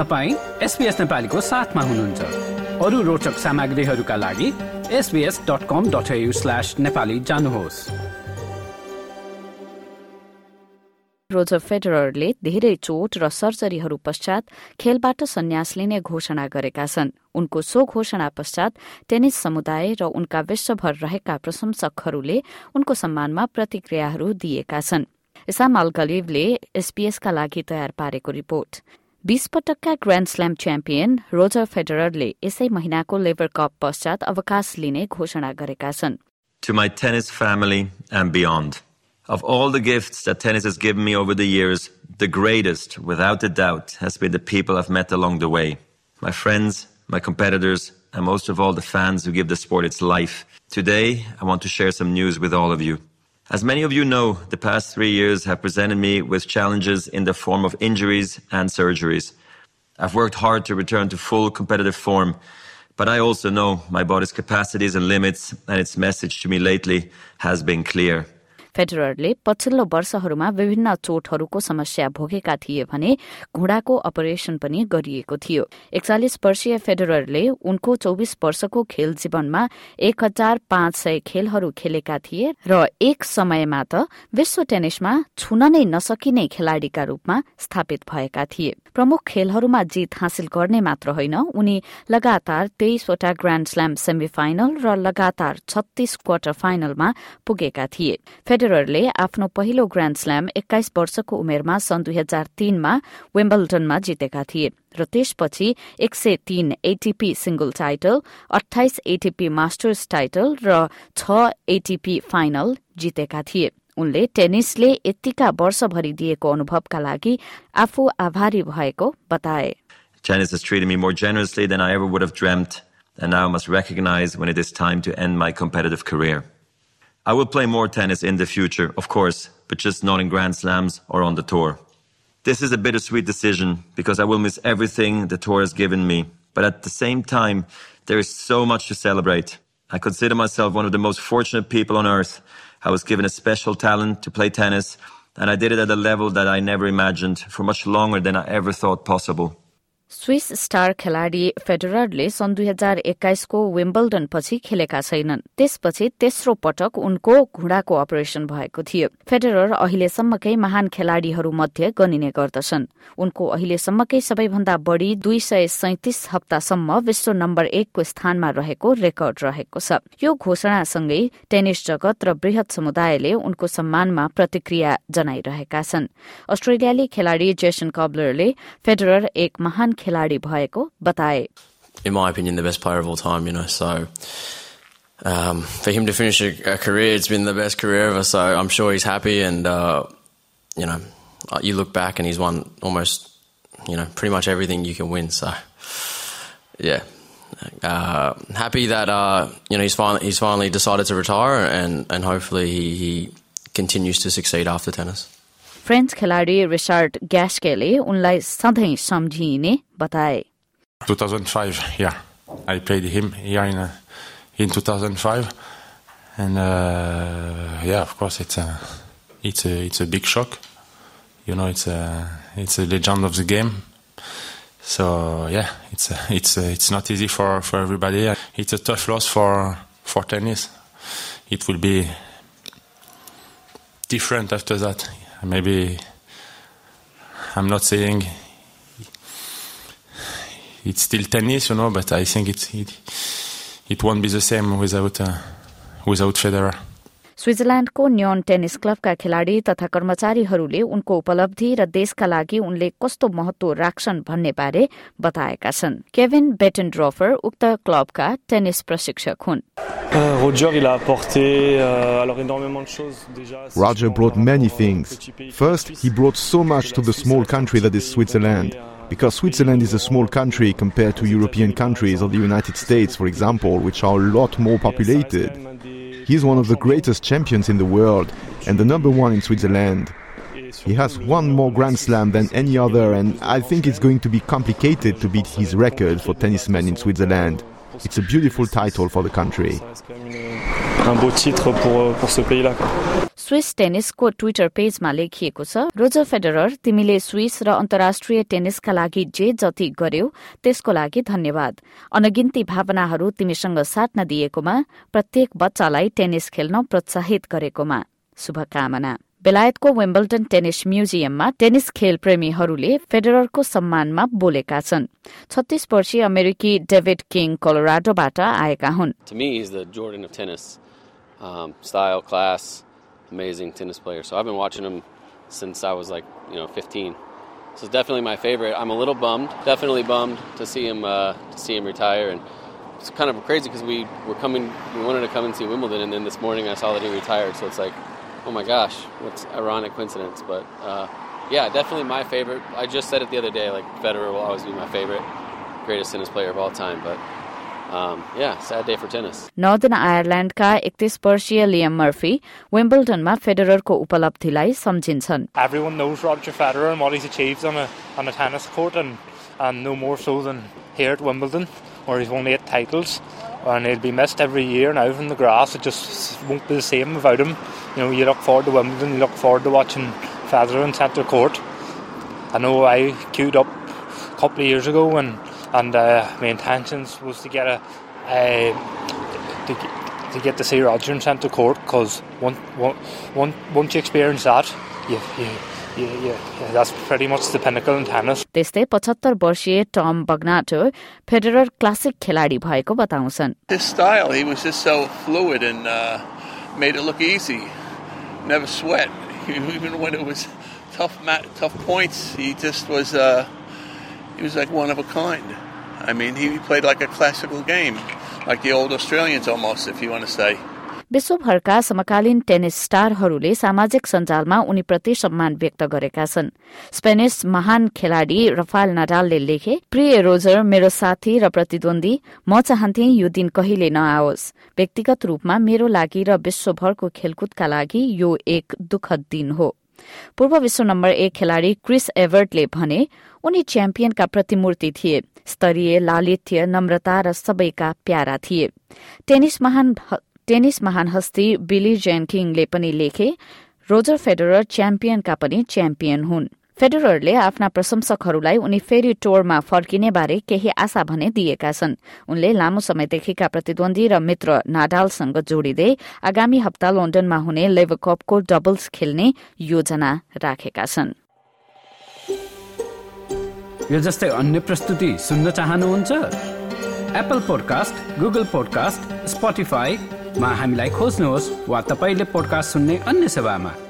तपाईँ एसपिएस नेपालीको साथमा हुनुहुन्छ। अरू रोचक सामग्रीहरूका लागि SBS dot com dot slash Nepali जानुहोस्। रोजर फेडररले धेरै चोट र सर्जरीहरू पश्चात खेलबाट सन्यास लिने घोषणा गरेका छन्। उनको सो घोषणा पश्चात टेनिस समुदाय र उनका विश्वभर रहेका प्रशंसकहरूले उनको सम्मानमा प्रतिक्रियाहरू दिएका छन्। इसाम अल्गलिभले एसपीएसका लागि तयार पारेको रिपोर्ट। बीस पटकका ग्रान्ड स्ल्याम च्याम्पियन रोजर फेडररले यसै महिनाको लेभर कप पश्चात अवकाश लिने घोषणा गरेका छन् To my tennis family and beyond. Of all the gifts that tennis has given me over the years, the greatest, without a doubt, has been the people I've met along the way. My friends, my competitors, and most of all, the fans who give the sport its life. Today, I want to share some news with all of you. As many of you know, the past three years have presented me with challenges in the form of injuries and surgeries. I've worked hard to return to full competitive form, but I also know my body's capacities and limits, and its message to me lately has been clear. फेडररले पछिल्लो वर्षहरूमा विभिन्न चोटहरूको समस्या भोगेका थिए भने घुँडाको operation पनि गरिएको थियो। एकचालिस वर्षीय फेडररले उनको चौबिस वर्षको खेल जीवनमा एक हजार पाँच सय खेलहरू खेलेका थिए र एक समयमा त विश्व टेनिसमा छुन नै नसकिने खेलाड़ीका रूपमा स्थापित भएका थिए। प्रमुख खेलहरूमा जित हासिल गर्ने मात्र होइन उनी लगातार तेइसवटा ग्रान्ड स्ल्याम सेमी र लगातार छत्तीस क्वार्टर फाइनलमा पुगेका थिए। फेडररले आफ्नो पहिलो ग्रान्ड स्ल्याम एक्काइस वर्षको उमेरमा सन् दुई हजार तीनमा वेम्बल्टनमा जितेका थिए र त्यसपछि एक सय तीन एटीपी सिंगल टाइटल अठाइस एटीपी मास्टर्स टाइटल र छ एटीपी फाइनल जितेका थिए उनले टेनिसले यत्तिका वर्षभरि दिएको अनुभवका लागि आफू आभारी भएको बताए Tennis has treated me more generously than I ever would have dreamt, and now I must recognize when it is time to end my competitive career. I will play more tennis in the future, of course, but just not in Grand Slams or on the tour. This is a bittersweet decision because I will miss everything the tour has given me, but at the same time, there is so much to celebrate. I consider myself one of the most fortunate people on earth. I was given a special talent to play tennis, and I did it at a level that I never imagined for much longer than I ever thought possible. Swiss star खेलाड़ी फेडररले सन् दुई हजार एक्काइसको Wimbledon पछि खेलेका छैनन्। त्यसपछि तेस्रो पटक उनको घुँडाको अपरेशन भएको थियो। फेडरर अहिलेसम्मकै महान खेलाड़ीहरू मध्ये गनिने गर्दछन्। उनको अहिलेसम्मकै सबैभन्दा बढ़ी दुई सय सैतिस हप्तासम्म विश्व नम्बर एकको स्थानमा रहेको रेकर्ड रहेको छ। यो घोषणासँगै टेनिस जगत र वृहत समुदायले उनको सम्मानमा प्रतिक्रिया जनाइरहेका छन्। अस्ट्रेलियाली खेलाड़ी जेसन कबलरले फेडरर एक महान खिलाडी भएको बताए in my opinion, the best player of all time, you know. So um, for him to finish a, a career, it's been the best career ever. So I'm sure he's happy. And, uh, you know, uh, you look back and he's won almost, you know, pretty much everything you can win. So, yeah. Uh, happy that, uh, you know, he's finally, he's finally decided to retire and, and hopefully he, he continues to succeed after tennis. French खेलाडी Richard ग्यास्केले उनलाई सधैँ सम्झिने बताए 2005, yeah. I played him here in, uh, in 2005. And uh, yeah, of course, it's a, it's, a, it's a big shock. You know, it's a, it's a legend of the game. So yeah, it's, a, it's, a, it's not easy for, for everybody. It's a tough loss for, for tennis. It will be different after that. Maybe I'm not saying it's still tennis, you know, but I think it it, it won't be the same without uh, without Federer. स्विजरल्याण्डको Nyon tennis क्लबका खेलाड़ी तथा कर्मचारीहरूले उनको उपलब्धि र देशका लागि उनले कस्तो महत्व राख्छन् भन्ने बारे बताएका छन् केभिन बेटन उक्त क्लबका टेनिस प्रशिक्षक हुन् Roger, il a apporté euh, alors énormément de choses déjà. Roger brought many things. First, he brought so much to the small country that is Switzerland. Because Switzerland is a small country compared to European countries or the United States, for example, which are a lot more populated. He's one of the greatest champions in the world and the number one in Switzerland. He has one more Grand Slam than any other, and I think it's going to be complicated to beat his record for tennismen in Switzerland. It's a beautiful title for the country. Un beau titre pour, pour ce pays-là. Swiss टेनिसको Twitter पेजमा लेखिएको छ Roger Federer तिमीले Swiss र अन्तर्राष्ट्रिय टेनिसका लागि जे जति गर्यौ त्यसको लागि धन्यवाद। अनगिन्ती भावनाहरू तिमीसँग साट्न दिएकोमा प्रत्येक बच्चालाई टेनिस खेल्न प्रोत्साहित गरेकोमा। शुभकामना। बेलायतको वेम्बल्टन टेनिस म्युजियममा टेनिस खेल प्रेमीहरूले फेडररको सम्मानमा बोलेका छन्। छत्तीस वर्षीय अमेरिकी डेभिड किङ कोलोराडोबाट आएका हुन्। Amazing tennis player. So I've been watching him since I was like, you know, 15. So it's definitely my favorite. I'm a little bummed, definitely bummed to see him uh, to see him retire, and it's kind of crazy because we were coming, we wanted to come and see Wimbledon, and then this morning I saw that he retired. So it's like, oh my gosh, what's ironic coincidence? But uh, yeah, definitely my favorite. I just said it the other day, like Federer will always be my favorite, greatest tennis player of all time, but um, yeah, sad day for tennis. Northern आयरल्याण्डका एकतिस वर्षीय Liam Murphy वेम्बल्टनमा फेडररको उपलब्धिलाई सम्झिन्छन् Everyone knows Roger Federer and what he's achieved on a, on a tennis court and, and no more so than here at Wimbledon where he's won eight titles and he'll be missed every year now from the grass. It just won't be the same without him. You know, you look forward to Wimbledon, you look forward to watching Federer in centre court. I know I queued up a couple of years ago and and uh, my intentions was to get a, to, to, get to see Roger and centre court because once, once, once you experience that, you, you yeah, that's pretty much the pinnacle in tennis. त्यस्तै पचहत्तर वर्षीय टम बग्नाटो Federer classic खेलाडी भएको बताउँछन् style, he was just so fluid and uh, made it look easy. Never sweat. Even when it was tough, tough points, he just was. Uh, he was like one of a kind. I mean, he played like a classical game, like the old Australians almost, if you want to say. विश्वभरका समकालीन tennis स्टारहरूले सामाजिक सञ्जालमा उनीप्रति सम्मान व्यक्त गरेका छन् Spanish महान खेलाड़ी Rafale नडालले लेखे प्रिय रोजर मेरो साथी र प्रतिद्वन्दी म चाहन्थे यो दिन कहिले नआओस् व्यक्तिगत रूपमा मेरो लागि र विश्वभरको खेलकुदका लागि यो एक दुखद दिन हो पूर्व विश्व नम्बर एक खेलाड़ी क्रिस एभर्टले भने उनी च्याम्पियनका प्रतिमूर्ति थिए। स्तरीय लालित्य नम्रता र सबैका प्यारा थिए। टेनिस महान टेनिस महान हस्ती बिली जेन किङले पनि लेखे रोजर फेडरर च्याम्पियनका पनि च्याम्पियन हुन्। फेडररले आफ्ना प्रशंसकहरूलाई उनी फेरि टोरमा फर्किने बारे केही आशा भने दिएका छन्। उनले लामो समयदेखिका प्रतिद्वन्दी र मित्र नाडालसँग जोडिँदै आगामी हप्ता लन्डनमा हुने लेभर कपको डबल्स खेल्ने योजना राखेका छन्। यो जस्तै अन्य प्रस्तुति सुन्न चाहनुहुन्छ? एप्पल पोडकास्ट गुगल पोडकास्ट स्पोटिफाईमा हामीलाई खोज्नुहोस् वा तपाईँले पोडकास्ट सुन्ने अन्य सेवामा।